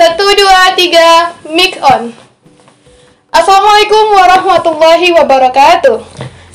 Satu, dua, tiga, mic on. Assalamualaikum warahmatullahi wabarakatuh.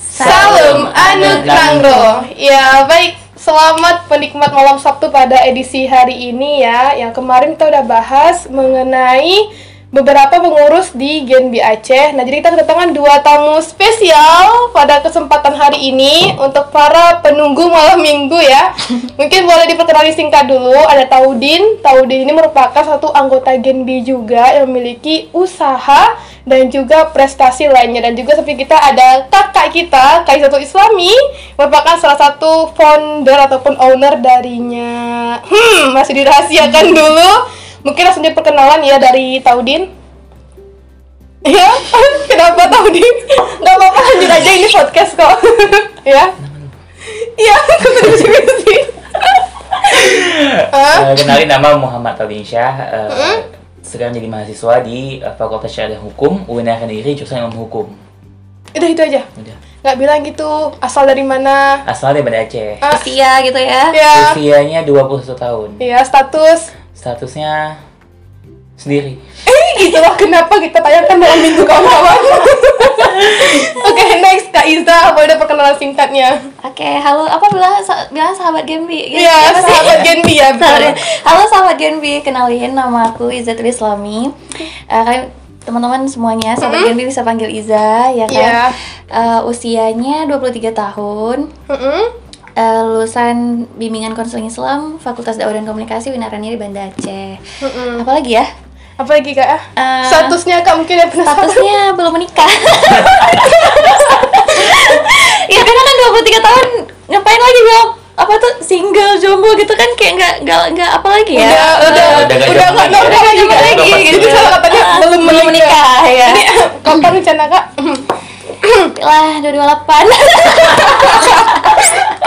Salam anu nangro. Ya baik, selamat penikmat malam Sabtu pada edisi hari ini ya. Yang kemarin kita udah bahas mengenai beberapa pengurus di Genbi Aceh. Nah, jadi kita kedatangan dua tamu spesial pada kesempatan hari ini untuk para penunggu malam minggu ya. Mungkin boleh diperkenalkan singkat dulu. Ada Taudin. Taudin ini merupakan satu anggota Genbi juga yang memiliki usaha dan juga prestasi lainnya. Dan juga seperti kita ada kakak kita, Kak Satu Islami, merupakan salah satu founder ataupun owner darinya. Hmm, masih dirahasiakan dulu. Mungkin langsung diperkenalan ya dari Taudin. Ya, kenapa Taudin? Gak apa-apa lanjut aja ini podcast kok. ya. Iya, sih. Uh, kenalin nama Muhammad Taudin Syah. Uh, Sedang jadi mahasiswa di uh, Fakultas Syariah Hukum UNR Kediri jurusan Ilmu Hukum. Udah itu aja. Udah. Gak bilang gitu. Asal dari mana? Asal dari Aceh. Ah, usia gitu ya. ya. Usianya 21 tahun. Iya, status. Statusnya sendiri. Eh, gitu lah kenapa kita tanyakan malam minggu kawan-kawan. Oke, next Kak Iza, boleh perkenalan singkatnya. Oke, halo. Apa bilang sa- bilang sahabat Genbi? Gitu, Iya, apa sih? sahabat Genbi ya, betul. Sorry. Halo sahabat Genbi, kenalin nama aku Izatul Islami. Eh, kalian teman-teman semuanya, sahabat Genbi bisa panggil Iza ya kan. Iya. Eh, usianya 23 tahun. Mm-mm. Eh, lulusan bimbingan konseling Islam Fakultas Dakwah dan Komunikasi Winarani di Banda Aceh. Mm-mm. Apalagi ya? Apalagi Kak? Eh, Statusnya Kak mungkin yang penasaran. statusnya belum menikah. ya karena kan 23 tahun ngapain lagi bilang apa tuh single jomblo gitu kan kayak nggak nggak nggak apa lagi ya Udah, udah, Udah udah, nggak udah zaman nggak lagi ya. Udah nggak lagi. lagi. salah katanya belum belum menikah. menikah ya Jadi kapan rencana Kak? lah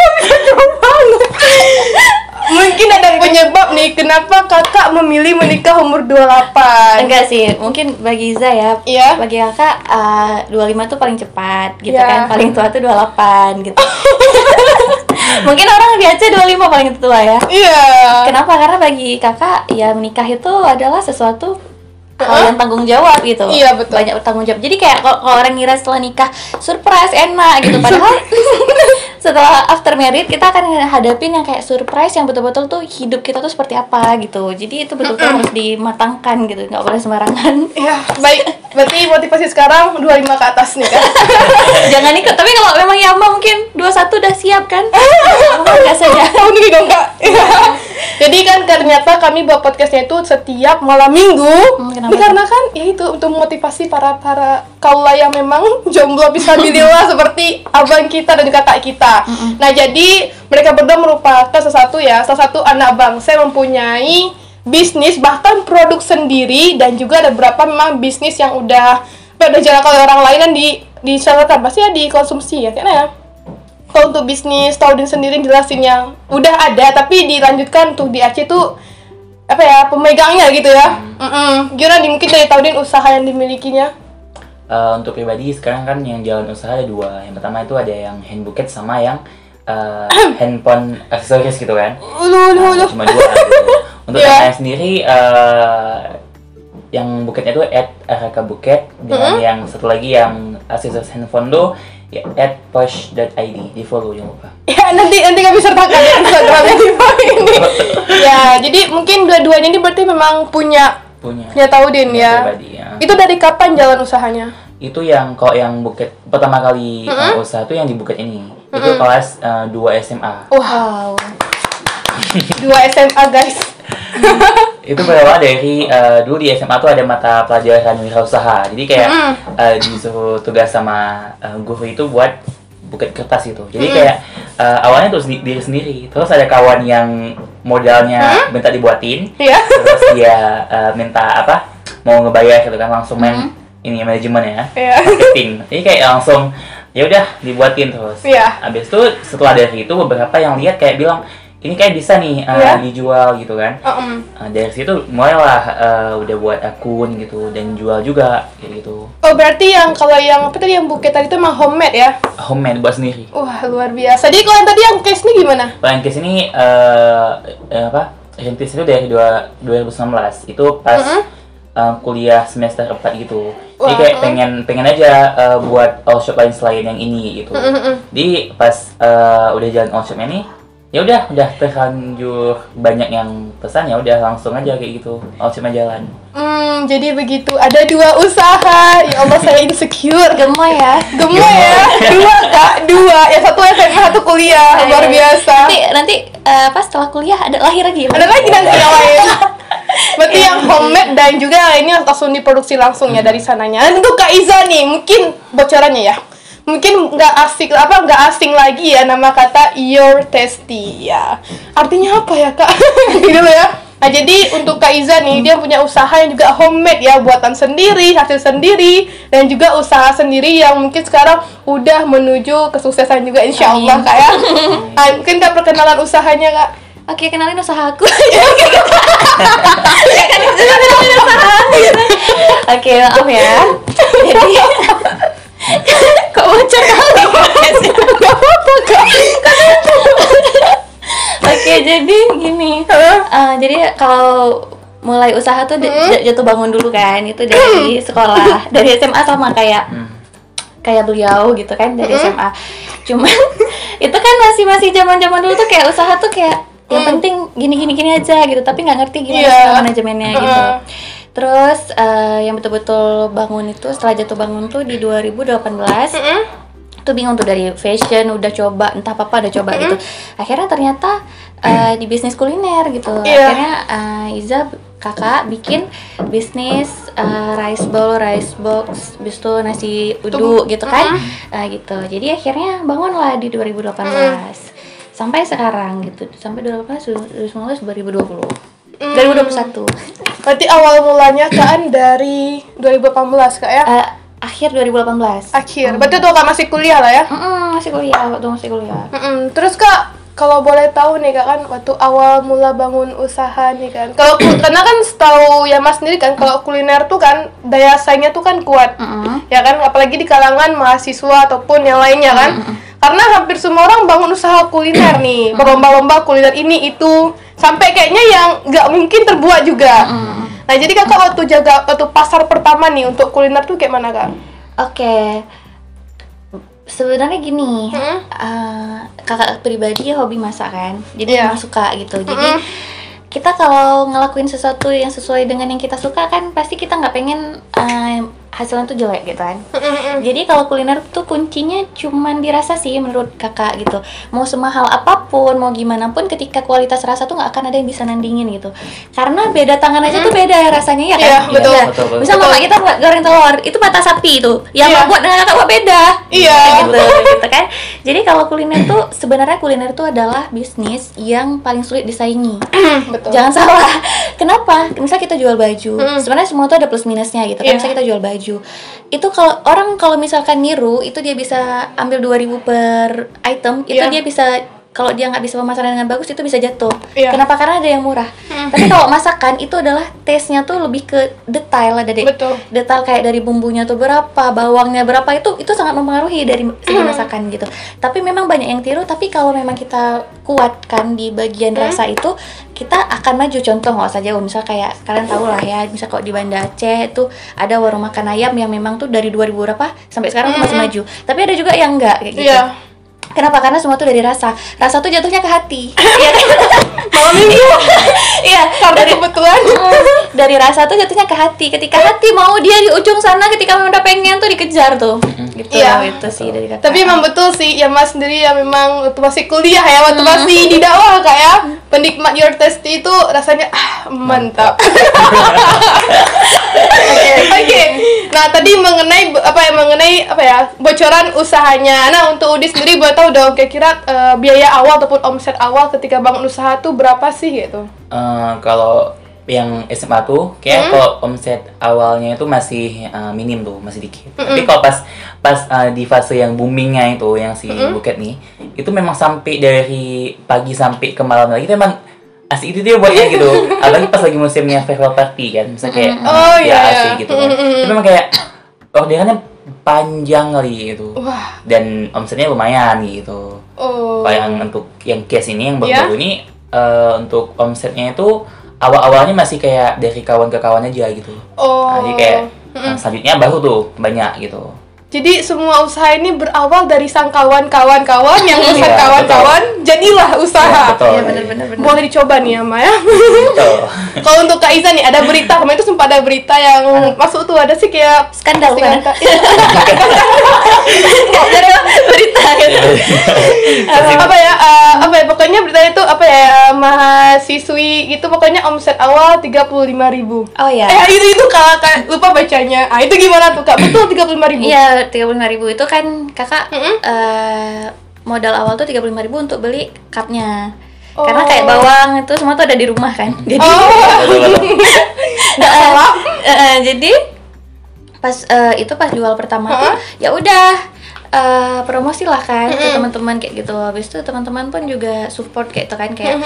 228 Mungkin ada penyebab nih kenapa kakak memilih menikah umur 28 enggak sih mungkin bagi Iza ya Iya. bagi kakak uh, 25 tuh paling cepat gitu Iya. kan paling tua tuh 28 gitu mungkin orang di Aceh 25 paling tua ya Iya Kenapa? Karena bagi kakak ya menikah itu adalah sesuatu hal yang tanggung jawab gitu. Iya, betul. Banyak tanggung jawab. Jadi kayak kalau orang ngira setelah nikah surprise enak gitu, padahal setelah after married kita akan hadapin yang kayak surprise yang betul-betul tuh hidup kita tuh seperti apa gitu. Jadi itu betul-betul harus dimatangkan gitu, nggak boleh sembarangan. Iya, baik. Berarti motivasi sekarang 25 ke atas nih kan? Jangan ikut. Tapi kalau memang Yama mungkin 21 udah siap kan? Biasanya? Tahun ini dong kak. Jadi kan ternyata kami buat podcastnya itu setiap malam minggu. Hmm, kan ya itu untuk motivasi para para kaula yang memang jomblo bisa bilillah seperti abang kita dan kakak kita. Nah jadi mereka berdua merupakan sesuatu ya salah satu anak bangsa yang mempunyai bisnis bahkan produk sendiri dan juga ada beberapa memang bisnis yang udah udah dijalankan oleh orang lain dan di disalurkan pasti ya dikonsumsi ya kayaknya ya? Kalau untuk bisnis Taudin sendiri jelasinnya udah ada tapi dilanjutkan untuk di Aceh tuh apa ya pemegangnya gitu ya? Mm-mm. gimana nih mungkin dari Taudin usaha yang dimilikinya Uh, untuk pribadi sekarang kan yang jalan usaha ada dua. Yang pertama itu ada yang hand buket sama yang uh, handphone aksesoris gitu kan. ulu ulu Nah, ulu cuma dua gitu. Untuk yang lain sendiri uh, yang buketnya itu at RK Buket dengan yang satu lagi yang aksesoris handphone tuh ya at push.id di follow jangan lupa. ya nanti nanti kami sertakan ya Instagramnya di bawah ini ya jadi mungkin dua-duanya ini berarti memang punya Punya. punya Taudin punya ya pribadi ya. itu dari kapan jalan usahanya Itu yang kok yang buket pertama kali uh, usaha tuh yang di buket ini. Itu kelas uh, 2 SMA. Wow. dua SMA guys itu berawal dari uh, dulu di SMA tuh ada mata pelajaran wirausaha jadi kayak uh, disuruh tugas sama uh, guru itu buat buket kertas gitu jadi kayak uh, awalnya tuh sendi- diri sendiri terus ada kawan yang modalnya minta dibuatin Iya. terus dia uh, minta apa mau ngebayar gitu kan langsung main ini manajemen ya Iya. marketing jadi kayak langsung ya udah dibuatin terus Iya. habis itu setelah dari itu beberapa yang lihat kayak bilang ini kayak bisa nih uh, Iya. dijual gitu kan Mm-mm. Nah, dari situ mulailah uh, udah buat akun gitu dan jual juga kayak gitu. Oh berarti yang kalau yang apa tadi yang buket tadi itu emang homemade ya? Homemade buat sendiri. Wah luar biasa. Jadi kalau yang tadi yang case ini gimana? Paling ke sini uh, eh, apa? rintis itu dari dua, 2019 itu pas uh, kuliah semester 4 gitu jadi kayak mm. pengen pengen aja uh, buat all shop lain selain yang ini gitu jadi pas uh, udah jalan all shopnya nih ya udah udah terlanjur banyak yang pesan ya udah langsung aja kayak gitu all shopnya jalan Hmm, jadi begitu. Ada dua usaha. Ya Allah, saya insecure. gemoy ya Gemoy ya. Dua, Kak. Dua. Yang satu SMA, satu kuliah. Luar biasa. nanti nanti eh, pas setelah kuliah ada lahir lagi Ada lagi nanti yang lain. Berarti yang homemade dan juga ini langsung diproduksi langsung ya dari sananya. Dan untuk Kak Iza nih, mungkin bocorannya ya. Mungkin nggak asik apa nggak asing lagi ya nama kata your tasty ya. Artinya apa ya kak? gitu ya. Nah jadi untuk Kak Iza nih dia punya usaha yang juga homemade ya buatan sendiri hasil sendiri dan juga usaha sendiri yang mungkin sekarang udah menuju kesuksesan juga insya Allah kak ya. Ah, mungkin kak perkenalan usahanya kak. oke kenalin usaha aku Iya, oke maaf ya jadi kok bocor kali podcastnya? Oke, jadi gini. Kalau mulai usaha tuh j- jatuh bangun dulu kan, itu dari sekolah, dari SMA sama kayak kayak beliau gitu kan dari SMA. Cuman itu kan masih masih zaman-zaman dulu tuh kayak usaha tuh kayak yang penting gini gini gini aja gitu, tapi nggak ngerti gimana cara manajemennya gitu. Heeh. Terus eh, yang betul-betul bangun itu setelah jatuh bangun tuh di 2018 tuh bingung tuh dari fashion udah coba entah apa apa udah coba gitu. Akhirnya ternyata eh, di bisnis kuliner gitu. Iya. akhirnya eh, Iza kakak bikin bisnis eh, rice bowl rice box bis itu nasi uduk gitu kan. Eh, gitu. Jadi akhirnya bangunlah di 2018 sampai sekarang gitu. Sampai 2018 2019 2020 2021 Berarti awal mulanya kan dari 2018 kak ya? Eh, akhir 2018 Akhir. Berarti tuh kak masih kuliah lah ya? Mm-mm, masih kuliah waktu masih kuliah. Mm-mm. Terus kak, kalau boleh tahu nih kak kan waktu awal mula bangun usaha nih kan, kalau karena kan setahu ya mas sendiri kan kalau kuliner tuh kan daya saingnya tuh kan kuat, Mm-mm. ya kan apalagi di kalangan mahasiswa ataupun yang lainnya kan, karena hampir semua orang bangun usaha kuliner nih, berlomba-lomba kuliner ini itu, sampai kayaknya yang nggak mungkin terbuat juga. Nah jadi kakak waktu jaga waktu pasar pertama nih untuk kuliner tuh kayak mana kak? Oke. Sebenarnya gini, Mm-mm. eh, kakak pribadi hobi masak kan, jadi Iya. emang suka gitu. Jadi kita kalau ngelakuin sesuatu yang sesuai dengan yang kita suka kan, pasti kita nggak pengen eh, hasilnya tuh jelek gitu kan. Jadi kalau kuliner tuh kuncinya cuman dirasa sih menurut kakak gitu. Mau semahal apa pun, mau gimana pun, ketika kualitas rasa tuh nggak akan ada yang bisa nandingin gitu. Karena beda tangan aja tuh beda rasanya ya kan. Iya, betul. Nah, Betul, betul. Misal mama kita buat goreng telur, itu mata sapi itu. Yang Iya. mau buat dengan kakak buat beda. Iya. gitu, gitu kan. Jadi kalau kuliner tuh sebenarnya kuliner tuh adalah bisnis yang paling sulit disaingi. Betul. Jangan salah. Kenapa? Misal kita jual baju, sebenarnya semua tuh ada plus minusnya gitu. Kan Iya. misal kita jual baju, itu kalau orang kalau misalkan niru, itu dia bisa ambil 2000 per item, itu Iya. dia bisa kalau dia nggak bisa pemasaran dengan bagus itu bisa jatuh. Iya. Kenapa? Karena ada yang murah. Tapi kalau masakan itu adalah taste-nya tuh lebih ke detail ada deh. Betul. Detail kayak dari bumbunya tuh berapa, bawangnya berapa itu itu sangat mempengaruhi dari segi masakan gitu. Tapi memang banyak yang tiru. Tapi kalau memang kita kuatkan di bagian rasa itu, kita akan maju. Contoh nggak usah jauh, misal kayak kalian tahu lah ya, misal kalau di Banda Aceh itu ada warung makan ayam yang memang tuh dari 2000 berapa sampai sekarang tuh masih maju. Tapi ada juga yang enggak kayak gitu. Iya. Kenapa? Karena semua tuh dari rasa. Rasa tuh jatuhnya ke hati. Iya? Malam minggu. Iya, Karena dari kebetulan. dari rasa tuh jatuhnya ke hati. Ketika hati mau dia di ujung sana, ketika memang udah pengen tuh dikejar tuh. Gitu Iya. itu sih dari kata. Tapi emang betul sih, ya Mas sendiri ya memang waktu masih kuliah ya, waktu masih di dakwah kak ya, penikmat your tasty itu rasanya ah mantap. Oke, oke. Nah tadi mengenai apa ya mengenai apa ya bocoran usahanya. Nah untuk Udi sendiri boleh tahu dong kira-kira eh, biaya awal ataupun omset awal ketika bangun usaha tuh berapa sih gitu? Eh, kalau yang SMA tuh kayak kalau omset awalnya itu masih eh, minim tuh masih dikit tapi kalau pas pas eh, di fase yang boomingnya itu yang si Buket nih itu memang sampai dari pagi sampai ke malam lagi itu emang asik itu dia buatnya gitu apalagi pas lagi musimnya farewell party kan misalnya kayak eh, Oh, ya iya, asik iya. gitu kan itu memang kayak orderannya panjang kali gitu Wah, dan omsetnya lumayan gitu oh. kalau yang untuk yang case ini yang Iya. baru-baru ini eh, untuk omsetnya itu awal-awalnya masih kayak dari kawan ke kawan aja gitu. Oh. Nah, jadi kayak eh, selanjutnya baru tuh banyak gitu. Jadi semua usaha ini berawal dari sang kawan-kawan-kawan yang Iya, usaha kawan-kawan jadilah usaha. Iya, betul. Iya benar-benar benar. Boleh dicoba nih ya Maya. Betul. Kalau untuk Kak Iza nih ada berita kemarin itu sempat ada berita yang masuk tuh ada sih kayak Skandal kan? Jadi berita gitu. Eh, apa ya eh, apa ya pokoknya berita itu apa ya mahasiswi itu pokoknya omset awal 35.000 ribu Oh ya. eh itu itu kak, kak lupa bacanya ah itu gimana tuh kak betul 35.000 ribu Iya, tiga puluh ribu itu kan kakak Mm-mm. eh, modal awal tuh tiga puluh ribu untuk beli cupnya. Oh. Karena kayak bawang itu semua tuh ada di rumah kan. Jadi oh nggak salah Eh, eh, jadi pas eh, itu pas jual pertama tuh ya udah eh, promosi lah kan ke teman-teman kayak gitu. Habis itu teman-teman pun juga support kayak itu kan kayak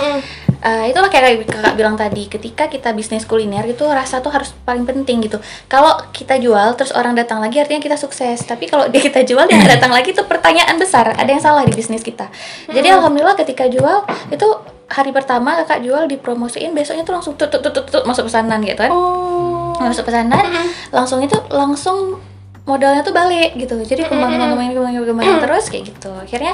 eh, itulah kayak kakak bilang tadi ketika kita bisnis kuliner itu rasa tuh harus paling penting gitu. Kalau kita jual terus orang datang lagi artinya kita sukses. Tapi kalau dia kita jual dia datang lagi itu pertanyaan besar. Ada yang salah di bisnis kita. Jadi alhamdulillah ketika jual itu hari pertama kakak jual dipromosiin besoknya tuh langsung tut tut tut tut, tut, masuk pesanan gitu kan oh masuk pesanan langsung itu langsung modalnya tuh balik gitu. Jadi kembang kembang kembang kembang kembang terus kayak gitu. Akhirnya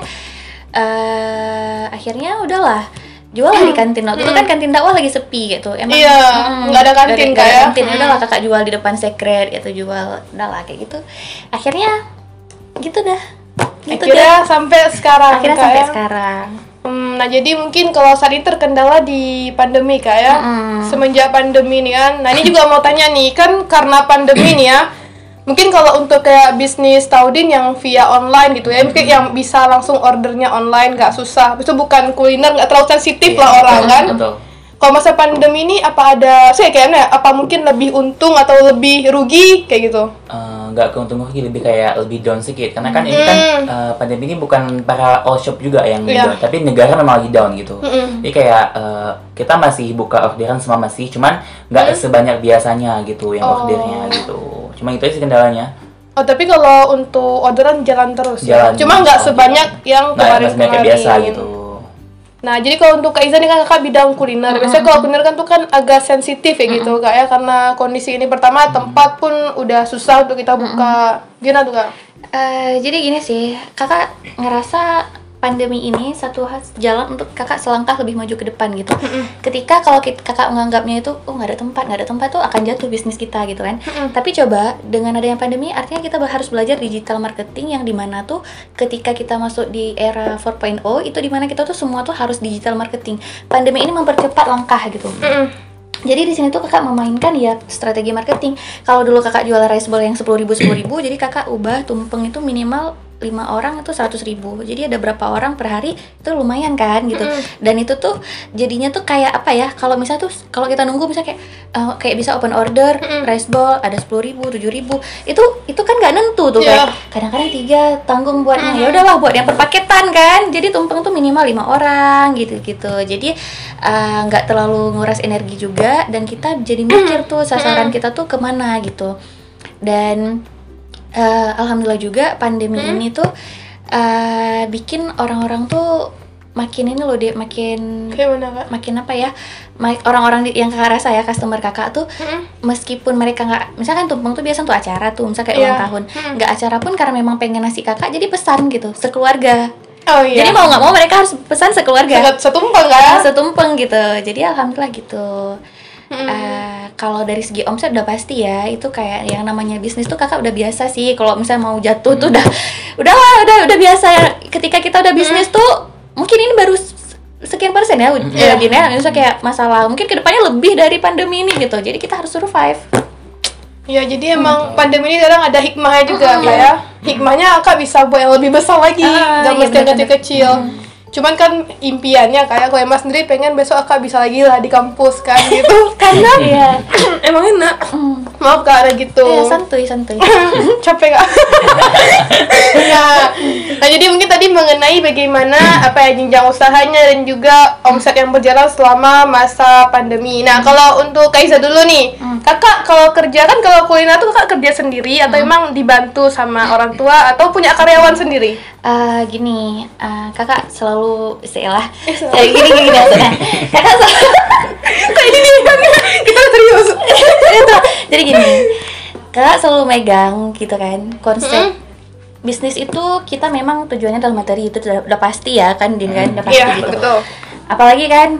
eh akhirnya udahlah jual lah di kantin. Waktu itu kan kantin dakwah lagi sepi gitu. Emang Iya, mm, nggak ada kantin, nggak ada Kak, ya? kantin. Udahlah kakak jual di depan sekret gitu jual. Udahlah kayak gitu. Akhirnya gitu dah. Gitu akhirnya dah. sampai sekarang akhirnya sampai ya. sekarang. Hmm, nah jadi mungkin kalau saat ini terkendala di pandemi kak ya. Mm-mm. semenjak pandemi nih kan nah ini juga mau tanya nih kan karena pandemi nih ya mungkin kalau untuk kayak bisnis Taudin yang via online gitu ya mungkin yang bisa langsung ordernya online nggak susah. Itu bukan kuliner nggak terlalu sensitif lah orang kan? Betul. kalau masa pandemi ini apa ada saya kayaknya apa mungkin lebih untung atau lebih rugi kayak gitu? Eh, nggak keuntung rugi lebih kayak lebih down sedikit karena kan ini kan eh, pandemi ini bukan para all shop juga yang Hmm. Iya. down tapi negara memang lagi down gitu Mm-mm. jadi kayak eh, kita masih buka orderan semua masih cuman nggak sebanyak biasanya gitu yang Hmm. Oh. ordernya gitu cuma itu aja sih kendalanya Oh tapi kalau untuk orderan jalan terus ya, Jalan cuma nggak terus. sebanyak yang nggak kemarin sebanyak kayak biasa gitu Nah, jadi kalau untuk Kak Iza ini kan kakak bidang kuliner. Biasanya kalau kuliner kan tuh kan agak sensitif ya gitu, Kak ya. Karena kondisi ini pertama tempat pun udah susah untuk kita buka. Gimana tuh, Kak? Eh, jadi gini sih, kakak ngerasa pandemi ini satu jalan untuk kakak selangkah lebih maju ke depan gitu. Ketika kalau kakak menganggapnya itu, oh nggak ada tempat, nggak ada tempat tuh akan jatuh bisnis kita gitu kan. Tapi coba dengan adanya pandemi, artinya kita harus belajar digital marketing yang di mana tuh ketika kita masuk di era 4.0 itu di mana kita tuh semua tuh harus digital marketing. Pandemi ini mempercepat langkah gitu. Jadi di sini tuh kakak memainkan ya strategi marketing. Kalau dulu kakak jual rice ball yang sepuluh ribu sepuluh ribu, jadi kakak ubah tumpeng itu minimal lima orang itu seratus ribu. Jadi ada berapa orang per hari itu lumayan kan gitu. Dan itu tuh jadinya tuh kayak apa ya? Kalau misalnya tuh kalau kita nunggu misalnya kayak eh, kayak bisa open order rice ball ada sepuluh ribu tujuh ribu itu itu kan nggak nentu tuh Iya. kayak kadang-kadang tiga tanggung buatnya ya udahlah buat yang perpaketan kan. Jadi tumpeng tuh minimal lima orang gitu-gitu. Jadi eh, nggak terlalu nguras energi juga dan kita jadi mikir tuh sasaran kita tuh ke mana gitu dan eh, alhamdulillah juga pandemi ini tuh eh, bikin orang-orang tuh makin ini loh deh makin mana, Kak? makin apa ya orang-orang yang kakak rasa ya customer kakak tuh meskipun mereka nggak misalkan tumpeng tuh biasa untuk acara tuh misalnya kayak Iya. ulang tahun nggak acara pun karena memang pengen nasi kakak jadi pesan gitu sekeluarga Oh iya. jadi mau nggak mau mereka harus pesan sekeluarga Satu- setumpeng kan? Setumpeng gitu jadi alhamdulillah gitu Eh, kalau dari segi omset udah pasti ya itu kayak yang namanya bisnis tuh kakak udah biasa sih. Kalau misalnya mau jatuh tuh udah udah lah udah udah biasa. Ya ketika kita udah bisnis tuh mungkin ini baru sekian persen ya Iya. yeah. Dina. Misalnya kayak masalah mungkin ke depannya lebih dari pandemi ini gitu. Jadi kita harus survive. Iya, jadi emang pandemi ini kadang ada hikmahnya juga, Kak ya. Hikmahnya Kak bisa buat yang lebih besar lagi, Ah, nggak iya, mesti yang kecil-kecil. Cuman kan impiannya kayak kalau Emma sendiri pengen besok Akak bisa lagi lah di kampus kan gitu. Karena iya emang enak. Hmm. Maaf kak ada gitu. Iya, santuy, santuy. capek kak nah, nah jadi mungkin tadi mengenai bagaimana apa ya jenjang usahanya dan juga omset yang berjalan selama masa pandemi nah kalau untuk Kaiza dulu nih kakak kalau kerja kan kalau kuliner tuh kakak kerja sendiri atau emang dibantu sama orang tua atau punya karyawan sendiri Eh, gini, eh, kakak selalu istilah. Eh. Eh, gini gini gini kakak selalu ini kita serius. Itu jadi gini kakak selalu megang gitu kan konsep bisnis itu kita memang tujuannya dalam materi itu udah, udah pasti ya kan din kan? Udah pasti Iya, gitu. betul. apalagi kan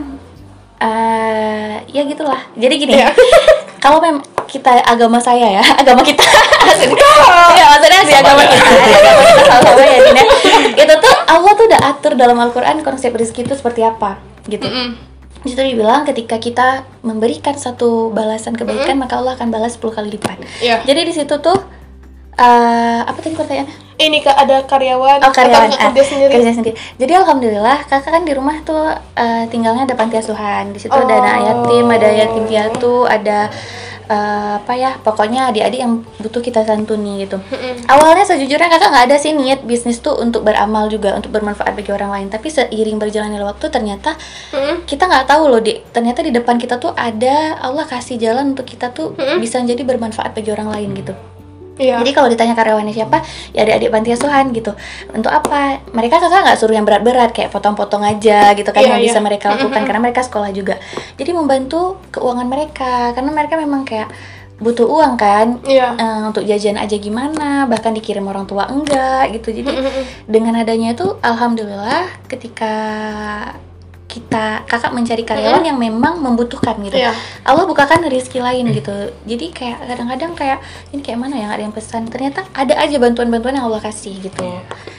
eh ya gitulah. Jadi gini Iya. kalau memang kita agama saya ya agama kita ya maksudnya di agama kita agama kita sama-sama ya Din ya. itu tuh Allah tuh udah atur dalam Al-Quran konsep rezeki itu seperti apa gitu di situ dibilang ketika kita memberikan satu balasan kebaikan maka Allah akan balas 10 kali lipat. Iya. Jadi di situ tuh eh, apa tadi pertanyaannya? ini kak ada karyawan Oh karyawan atau ah, kerja sendiri kerja sendiri. Jadi alhamdulillah kakak kan di rumah tuh eh, tinggalnya ada panti asuhan. Di situ ada anak Oh. yatim, ada yatim piatu, ada eh, apa ya? Pokoknya adik-adik yang butuh kita santuni gitu. Awalnya sejujurnya kakak nggak ada sih niat bisnis tuh untuk beramal juga, untuk bermanfaat bagi orang lain. Tapi seiring berjalannya waktu ternyata kita nggak tahu loh di ternyata di depan kita tuh ada Allah kasih jalan untuk kita tuh bisa jadi bermanfaat bagi orang lain gitu. Iya Jadi kalau ditanya karyawannya siapa, ya adik-adik panti asuhan gitu. Untuk apa? Mereka kakak nggak suruh yang berat-berat kayak potong-potong aja gitu kan Iya, yang bisa iya. mereka lakukan karena mereka sekolah juga. Jadi membantu keuangan mereka karena mereka memang kayak butuh uang kan iya eh, untuk jajan aja gimana bahkan dikirim orang tua enggak gitu jadi dengan adanya itu alhamdulillah ketika kita kakak mencari karyawan yang memang membutuhkan gitu. Iya. Allah bukakan rezeki lain gitu. Jadi kayak kadang-kadang kayak ini kayak mana ya nggak ada yang pesan. Ternyata ada aja bantuan-bantuan yang Allah kasih gitu.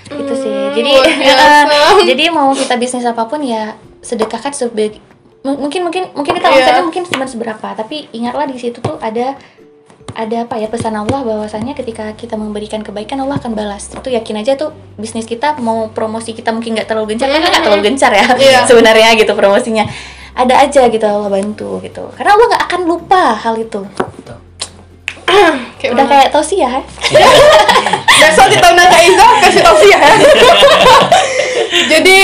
Itu sih. Hmm, jadi jadi mau kita bisnis apa pun ya sedekahkan sebagai M- mungkin mungkin mungkin kita Iya. omsetnya mungkin cuma seberapa. Tapi ingatlah di situ tuh ada ada apa ya pesan Allah bahwasanya ketika kita memberikan kebaikan Allah akan balas. Itu yakin aja tuh bisnis kita mau promosi kita mungkin nggak terlalu gencar karena nggak terlalu gencar ya Iya. sebenarnya gitu promosinya. Ada aja gitu Allah bantu gitu. Karena Allah nggak akan lupa hal itu. Kayak udah mana? kayak tausiah ya besok di tahun Iza kasih tau sih ya. Jadi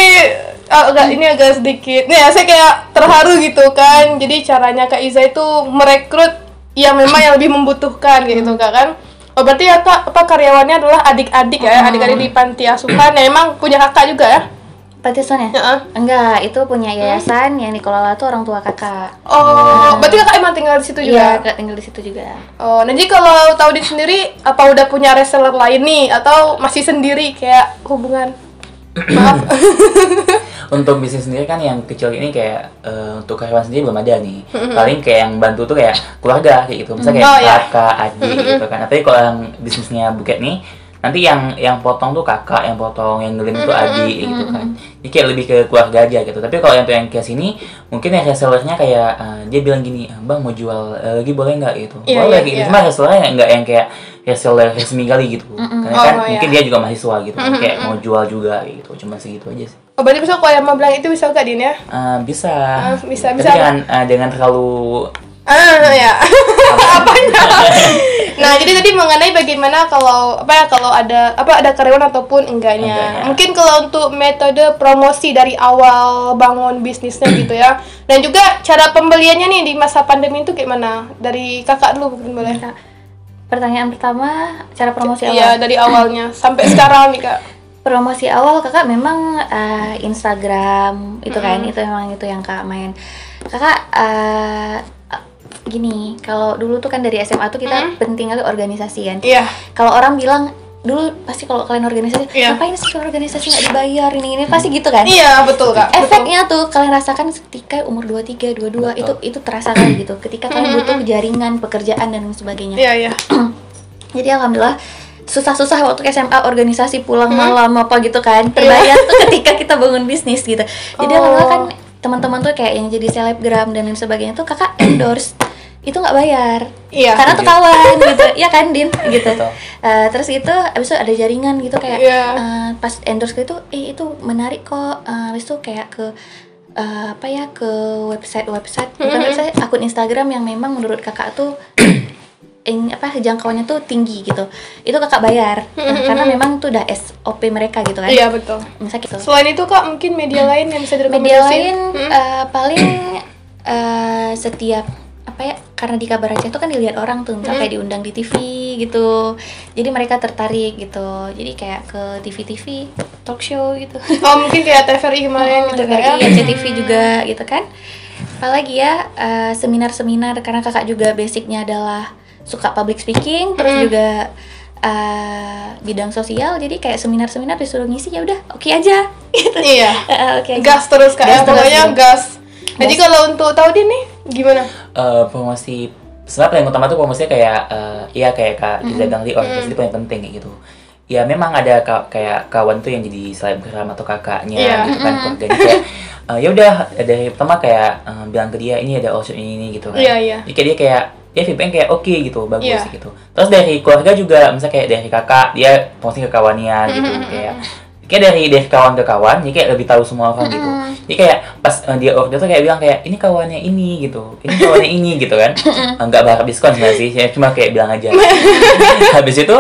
ah, agak ini agak sedikit. Nih ya saya kayak terharu gitu kan. Jadi caranya Kak Iza itu merekrut yang memang yang lebih membutuhkan gitu kak kan oh berarti ya kak apa karyawannya adalah adik-adik ya adik-adik di panti asuhan ya emang punya kakak juga ya Panti asuhan ya? Heeh. Enggak, itu punya yayasan yang dikelola tuh orang tua kakak. oh berarti kakak emang tinggal di situ Iya, juga kakak tinggal di situ juga. Oh, jadi kalau tahu di sendiri apa udah punya reseller lain nih atau masih sendiri kayak hubungan? Maaf. untuk bisnis sendiri kan yang kecil ini kayak eh, untuk karyawan sendiri belum ada nih. Paling kayak yang bantu tuh kayak keluarga kayak gitu. Misalnya kayak Oh, iya. kakak adik gitu kan. Tapi kalau yang bisnisnya buket nih nanti yang yang potong tuh kakak yang potong yang ngelim tuh adik gitu kan. Jadi kayak lebih ke keluarga aja gitu. Tapi kalau yang tuh yang kayak sini mungkin yang resellernya kayak eh, dia bilang gini bang mau jual eh, lagi boleh nggak? gitu. Iya, boleh iya, gitu. iya. cuma resellernya nggak yang kayak reseller resmi kali gitu. Karena Oh, kan iya. mungkin dia juga mahasiswa gitu kan kayak mau jual juga gitu. Cuma segitu aja sih Oh, berarti bisa kalau yang mau bilang itu bisa gak Din ya? Eh, bisa. Ah, bisa, Tapi bisa. jangan eh, jangan terlalu Ah, ya. Apanya? nah, jadi tadi mengenai bagaimana kalau apa ya kalau ada apa ada karyawan ataupun enggaknya. Enggaknya. Mungkin kalau untuk metode promosi dari awal bangun bisnisnya gitu ya. Dan juga cara pembeliannya nih di masa pandemi itu gimana? Dari kakak dulu mungkin boleh. Pertanyaan pertama, cara promosi Iya, awal. dari awalnya sampai sekarang nih, Kak. Promosi awal kakak memang eh, Instagram itu kan, itu memang itu yang kak main. Kakak eh, gini, kalau dulu tuh kan dari SMA tuh kita penting kali organisasi kan. Iya. Kalau orang bilang dulu pasti kalau kalian organisasi, Iya. ngapain sih organisasi nggak dibayar ini ini pasti gitu kan. Iya, betul, Kak. Betul. efeknya tuh kalian rasakan ketika umur 23, 22 itu itu terasa kan gitu. Ketika kalian butuh jaringan, pekerjaan dan sebagainya. Iya, iya. Jadi alhamdulillah susah-susah waktu SMA organisasi pulang Hmm. malam apa gitu kan terbayar tuh ketika kita bangun bisnis gitu. Jadi Oh. alhamdulillah kan teman-teman tuh kayak yang jadi selebgram dan lain sebagainya tuh kakak endorse itu nggak bayar Iya. karena tuh kawan gitu ya kan din gitu Betul. Eh, terus itu abis itu ada jaringan gitu kayak Iya. eh, pas endorse gitu eh itu menarik kok Eh, abis itu kayak ke eh, apa ya ke website website bukan Mm-hmm. website akun Instagram yang memang menurut kakak tuh ing- apa jangkauannya tuh tinggi gitu. Itu kakak bayar. Nah, karena memang itu udah SOP mereka gitu kan. Iya betul. Misal gitu Selain itu kak mungkin media lain yang bisa direkomendasi? media lain eh, paling eh, setiap apa ya karena di kabar Aceh itu kan dilihat orang tuh misalnya kayak diundang di TV gitu. Jadi mereka tertarik gitu. Jadi kayak ke TV-TV talk show gitu. Oh mungkin kayak TVRI kemarin gitu kan ya? TVRI, RCTV juga gitu kan. Apalagi ya eh, seminar-seminar karena kakak juga basicnya adalah suka public speaking terus juga eh, bidang sosial jadi kayak seminar-seminar disuruh ngisi ya udah oke aja gitu Iya. Eh, oke aja. Gas terus kak ya, Gas terus, pokoknya iya. gas. Jadi kalau untuk Taudin nih gimana? Eh, promosi sebenarnya paling utama tuh promosinya kayak eh, iya kayak kak Giza Gangli organisasi itu paling penting kayak gitu ya memang ada ka- kayak kawan tuh yang jadi selebgram atau kakaknya Iya. gitu kan keluarganya kayak eh, ya udah dari pertama kayak eh, bilang ke dia ini ada workshop ini, ini gitu kan Iya, iya. jadi kayak dia kayak dia feedback kayak oke gitu bagus Iya. gitu. Terus dari keluarga juga misalnya kayak dari kakak dia posting ke kawannya gitu kayak kayak dari dari kawan ke kawan jadi kayak lebih tahu semua orang gitu. Jadi kayak pas eh, dia order tuh kayak bilang kayak ini kawannya ini gitu. Ini kawannya ini gitu kan. Nggak berharap diskon nggak sih. Ya, cuma kayak bilang aja. Habis itu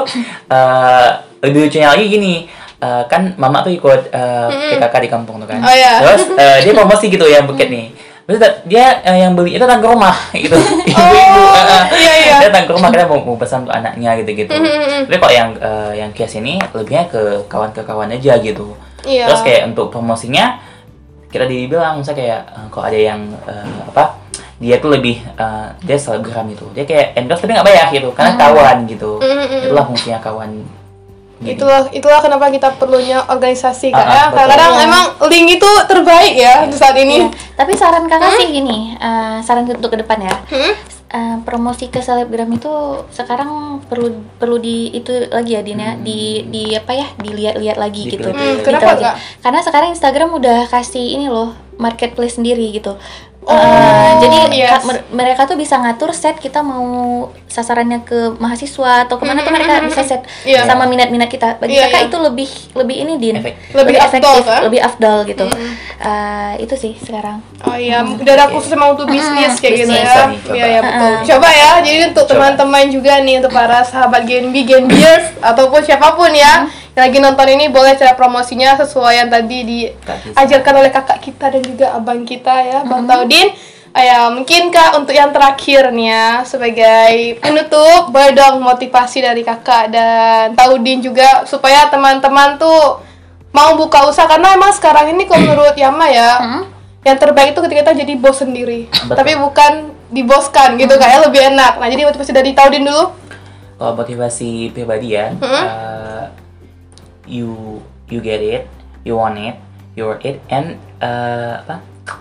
eh, lebih lucunya lagi gini eh, kan mama tuh ikut eh, PKK di kampung tuh kan. Oh, iya. terus eh, dia promosi gitu yang buket nih Terus dia eh, yang beli itu datang ke rumah gitu. Ibu-ibu. Oh, eh. iya, iya. Dia datang ke rumah kita mau, mau pesan untuk anaknya gitu-gitu. Tapi kok yang eh, yang case ini lebihnya ke kawan ke kawan aja gitu. Iya. Terus kayak untuk promosinya kita dibilang misalnya kayak eh, kok ada yang eh, apa dia tuh lebih eh, dia selebgram gitu dia kayak endorse tapi nggak bayar gitu karena kawan gitu itulah fungsinya kawan Itulah itulah kenapa kita perlunya organisasi kak Ah, ya. betul. Kadang emang link itu terbaik ya di saat ini. Iya. Tapi saran kakak sih gini, eh, saran untuk ke depan ya. Eh, promosi ke selebgram itu sekarang perlu perlu di itu lagi ya Din ya, di di apa ya dilihat-lihat lagi gitu. Dipelajari. Hmm, kenapa, Gitu. Karena sekarang Instagram udah kasih ini loh marketplace sendiri gitu. Oh, Eh, jadi yes. ka- mer- mereka tuh bisa ngatur set kita mau sasarannya ke mahasiswa atau ke mana tuh mereka bisa set Iya. sama minat-minat kita. Bagi Iya, kakak iya. itu lebih lebih ini din, Efektif. Lebih afdol, kan? lebih afdal gitu. Eh, itu sih sekarang. Oh iya, dari khusus memang untuk bisnis kayak gitu ya. Iya, iya betul. Coba ya. Jadi untuk teman-teman juga nih untuk para sahabat Genbi, Genbiers ataupun siapa pun ya yang lagi nonton ini boleh cara promosinya sesuai yang tadi diajarkan oleh kakak kita dan juga abang kita ya, Bang Taudin. Ah, ya, mungkin Kak untuk yang terakhir nih ya sebagai penutup boleh dong motivasi dari Kakak dan Taudin juga supaya teman-teman tuh mau buka usaha. Karena emang sekarang ini kalau menurut Yama ya yang terbaik itu ketika kita jadi bos sendiri. Betul. tapi bukan diboskan gitu kayak lebih enak. Nah jadi motivasi dari Taudin dulu. Kalau motivasi pribadi ya uh, you you get it you want it you work it and uh, apa?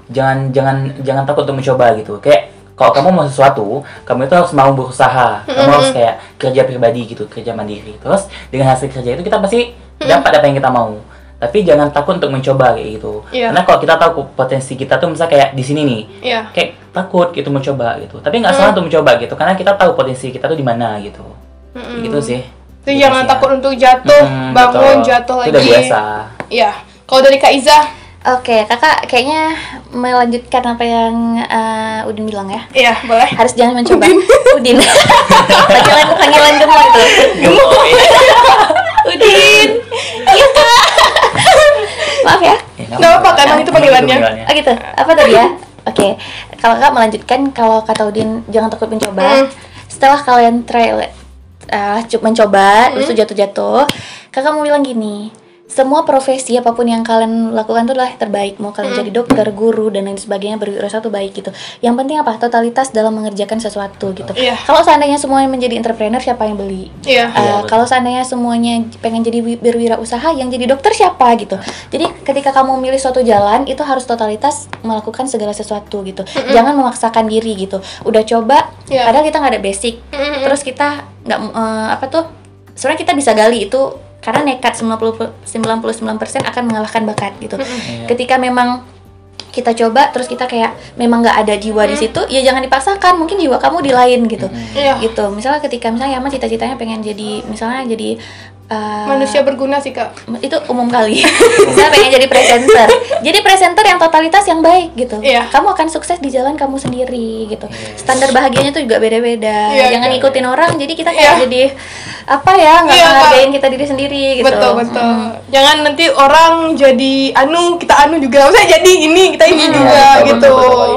Jangan jangan jangan takut untuk mencoba gitu. Kayak kalau kamu mau sesuatu kamu itu harus mau berusaha. Kamu harus kayak kerja pribadi gitu kerja mandiri. Terus dengan hasil kerja itu kita pasti dapat apa yang kita mau. Tapi jangan takut untuk mencoba kayak gitu. Iya. karena kalau kita tahu potensi kita tuh misalnya kayak di sini nih Iya. kayak takut gitu mencoba gitu. Tapi nggak salah untuk mencoba gitu karena kita tahu potensi kita tuh di mana gitu. Gitu sih jadi jangan takut untuk jatuh Mm, bangun betul. jatuh Itu lagi udah biasa Iya. kalau dari Kak Iza Oke, kakak kayaknya melanjutkan apa yang eh, Udin bilang ya. iya boleh Harus jangan mencoba. Udin. panggilan panggilan gemoy tuh. Gemoy. Udin. Iya kak. Maaf ya. Ya, Nggak apa-apa, kan, itu panggilannya. Oh gitu. Apa tadi ya? Oke. Kalau kakak melanjutkan, kalau kata Udin jangan takut mencoba. Hmm. Setelah kalian try uh, mencoba, terus tuh jatuh-jatuh, kakak mau bilang gini. Semua profesi apa pun yang kalian lakukan itu adalah terbaik. Mau kalian jadi dokter, guru dan lain sebagainya berwirausaha itu baik gitu. Yang penting apa? Totalitas dalam mengerjakan sesuatu gitu. Iya. Kalau seandainya semuanya menjadi entrepreneur, siapa yang beli? iya Uh, betul. kalau seandainya semuanya pengen jadi wi- berwirausaha, yang jadi dokter siapa gitu. Jadi ketika kamu milih suatu jalan, itu harus totalitas melakukan segala sesuatu gitu. Jangan memaksakan diri gitu. Udah coba, Iya. padahal kita nggak ada basic. Mm-mm. Terus kita nggak eh, apa tuh? Sebenarnya kita bisa gali itu karena nekat 90 pe- 99% akan mengalahkan bakat gitu. Iya. Ketika memang kita coba terus kita kayak memang nggak ada jiwa di situ ya jangan dipaksakan mungkin jiwa kamu di lain gitu Iya. gitu misalnya ketika misalnya Yama cita-citanya pengen jadi misalnya jadi Eh, Manusia berguna sih kak. itu umum kali saya pengen jadi presenter jadi presenter yang totalitas yang baik gitu Iya. kamu akan sukses di jalan kamu sendiri gitu standar bahagianya tuh juga beda-beda Iya, jangan iya. ikutin orang jadi kita Iya. kayak jadi apa ya nggak Iya, Kak. menghargain kita diri sendiri gitu Betul betul. Jangan nanti orang jadi anu kita anu juga. Maksudnya jadi ini kita ini juga Betul, betul, gitu. betul, betul.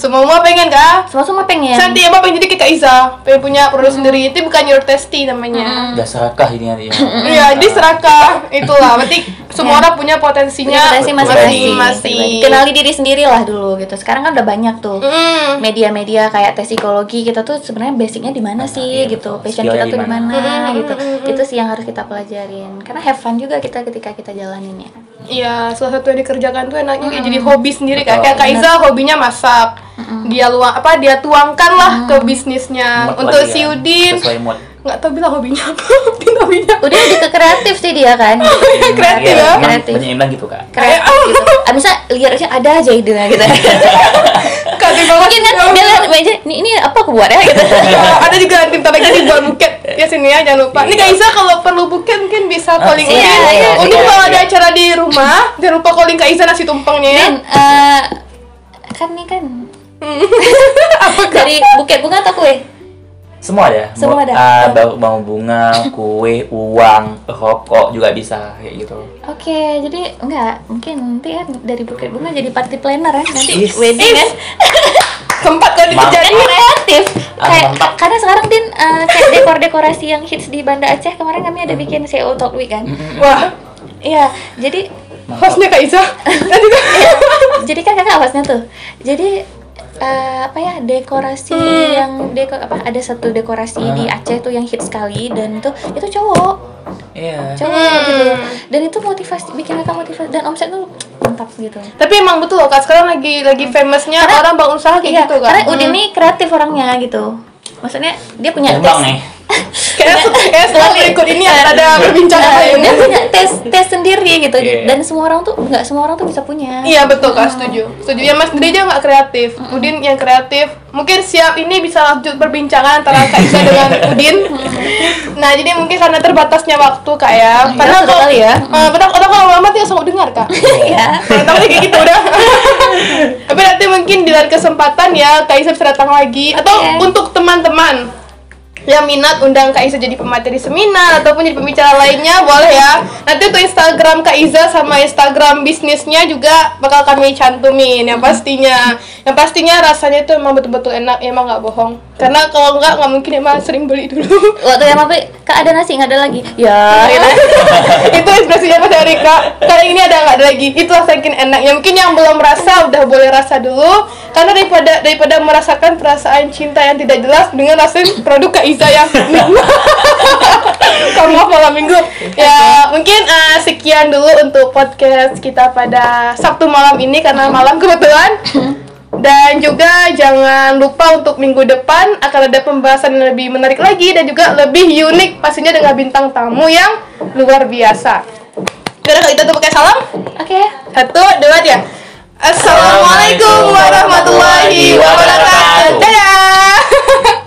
Semua pengen kak. semua semua pengen. Santi emang pengen jadi kayak Kak Iza, pengen punya produk sendiri. Itu bukan your testy namanya. Udah serakah ini nanti ya. Iya, jadi serakah. Itulah. Berarti semua orang punya potensinya. Punya potensi masing-masing. Masing-masing. kenali diri sendiri lah dulu gitu. Sekarang kan udah banyak tuh. Mm. media-media kayak tes psikologi kita tuh sebenarnya basicnya di mana sih iya, gitu. Passion Skillnya kita tuh di mana. mana gitu. itu sih yang harus kita pelajarin. Karena have fun juga kita ketika kita jalanin ya. Iya, salah satu yang dikerjakan tuh enaknya kayak jadi hobi sendiri kayak Betul. kayak Kak Iza hobinya masak. Dia luang apa dia tuangkan lah ke bisnisnya. Mood Untuk lagi si ya, Udin nggak tahu bilang hobinya apa. Udin hobinya udah lebih ke kreatif sih dia kan kreatif Iya, ya. emang Kreatif. Banyak yang bilang gitu kak. kreatif gitu ah, misal liarnya ada aja idenya gitu Kreatif banget. mungkin kan dia lihat meja ini, ini apa aku buat ya gitu Ya, ada juga nanti bentar lagi dijual buket ya sini ya jangan lupa. Ini Kak Iza kalau perlu buket mungkin bisa calling iya, Udin. iya, Udin iya, kalau iya. ada acara di rumah jangan lupa calling Kak Iza nasi tumpengnya ya. Dan eh, kan nih kan dari buket bunga atau kue Semua ada. Semua ada. ah, Oh. bau, bau bunga, kue, uang, rokok juga bisa kayak gitu. Oke, jadi enggak mungkin nanti kan dari buket bunga jadi party planner ya nanti Is. wedding kan Tempat kalau Maaf. kan dijadi. kreatif Ah, kayak karena sekarang din eh, kayak dekor dekorasi yang hits di Banda Aceh kemarin kami ada bikin CEO Talk Week kan Wah, iya jadi hostnya Kak Iza. Juga jadi kan kakak hostnya tuh jadi eh, apa ya dekorasi yang deko apa ada satu dekorasi di Aceh tuh yang hits sekali dan itu itu cowok Iya. cowok gitu dan itu motivasi bikin kakak motivasi dan omset tuh mantap gitu Tapi emang betul loh Kak, sekarang lagi lagi famousnya orang bangun usaha kayak Iya, gitu kan. karena Udin nih kreatif orangnya gitu. Maksudnya dia punya nih. Kayak kayak setelah berikut ini akan ada perbincangan dia punya tes tes sendiri gitu Iya. dan semua orang tuh nggak semua orang tuh bisa punya Iya betul kak, setuju. Setuju. Ya Mas Dede aja nggak kreatif. Udin yang kreatif. Mungkin siap ini bisa lanjut perbincangan antara Kak Isa dengan Udin. Nah jadi mungkin karena terbatasnya waktu kak ya. Padahal sudah kalau kali ya. Eh, padahal padahal kalau lama tuh selalu dengar kak. Iya. Kalau tahu kayak gitu udah. Tapi nanti mungkin di lain kesempatan ya Kak Isa bisa datang lagi. Atau Oke. untuk teman-teman yang minat undang Kak Iza jadi pemateri seminar ataupun jadi pembicara lainnya boleh ya nanti untuk Instagram Kak Iza sama Instagram bisnisnya juga bakal kami cantumin yang pastinya yang pastinya rasanya itu emang betul-betul enak emang nggak bohong karena kalau nggak nggak mungkin emang sering beli dulu Waktu yang apa? Kak ada nasi nggak ada lagi? Ya. gitu. itu ekspresinya Mas Erika kali ini ada nggak ada lagi itulah saking enaknya mungkin yang belum merasa udah boleh rasa dulu karena daripada daripada merasakan perasaan cinta yang tidak jelas dengan rasain produk Kak Iza ya kamu malam minggu ya mungkin uh, sekian dulu untuk podcast kita pada Sabtu malam ini karena malam kebetulan dan juga jangan lupa untuk minggu depan akan ada pembahasan yang lebih menarik lagi dan juga lebih unik pastinya dengan bintang tamu yang luar biasa. Karena kalau kita tuh pakai salam. Oke. Okay. Satu, dua, tiga. Assalamualaikum warahmatullahi wabarakatuh. Dadah.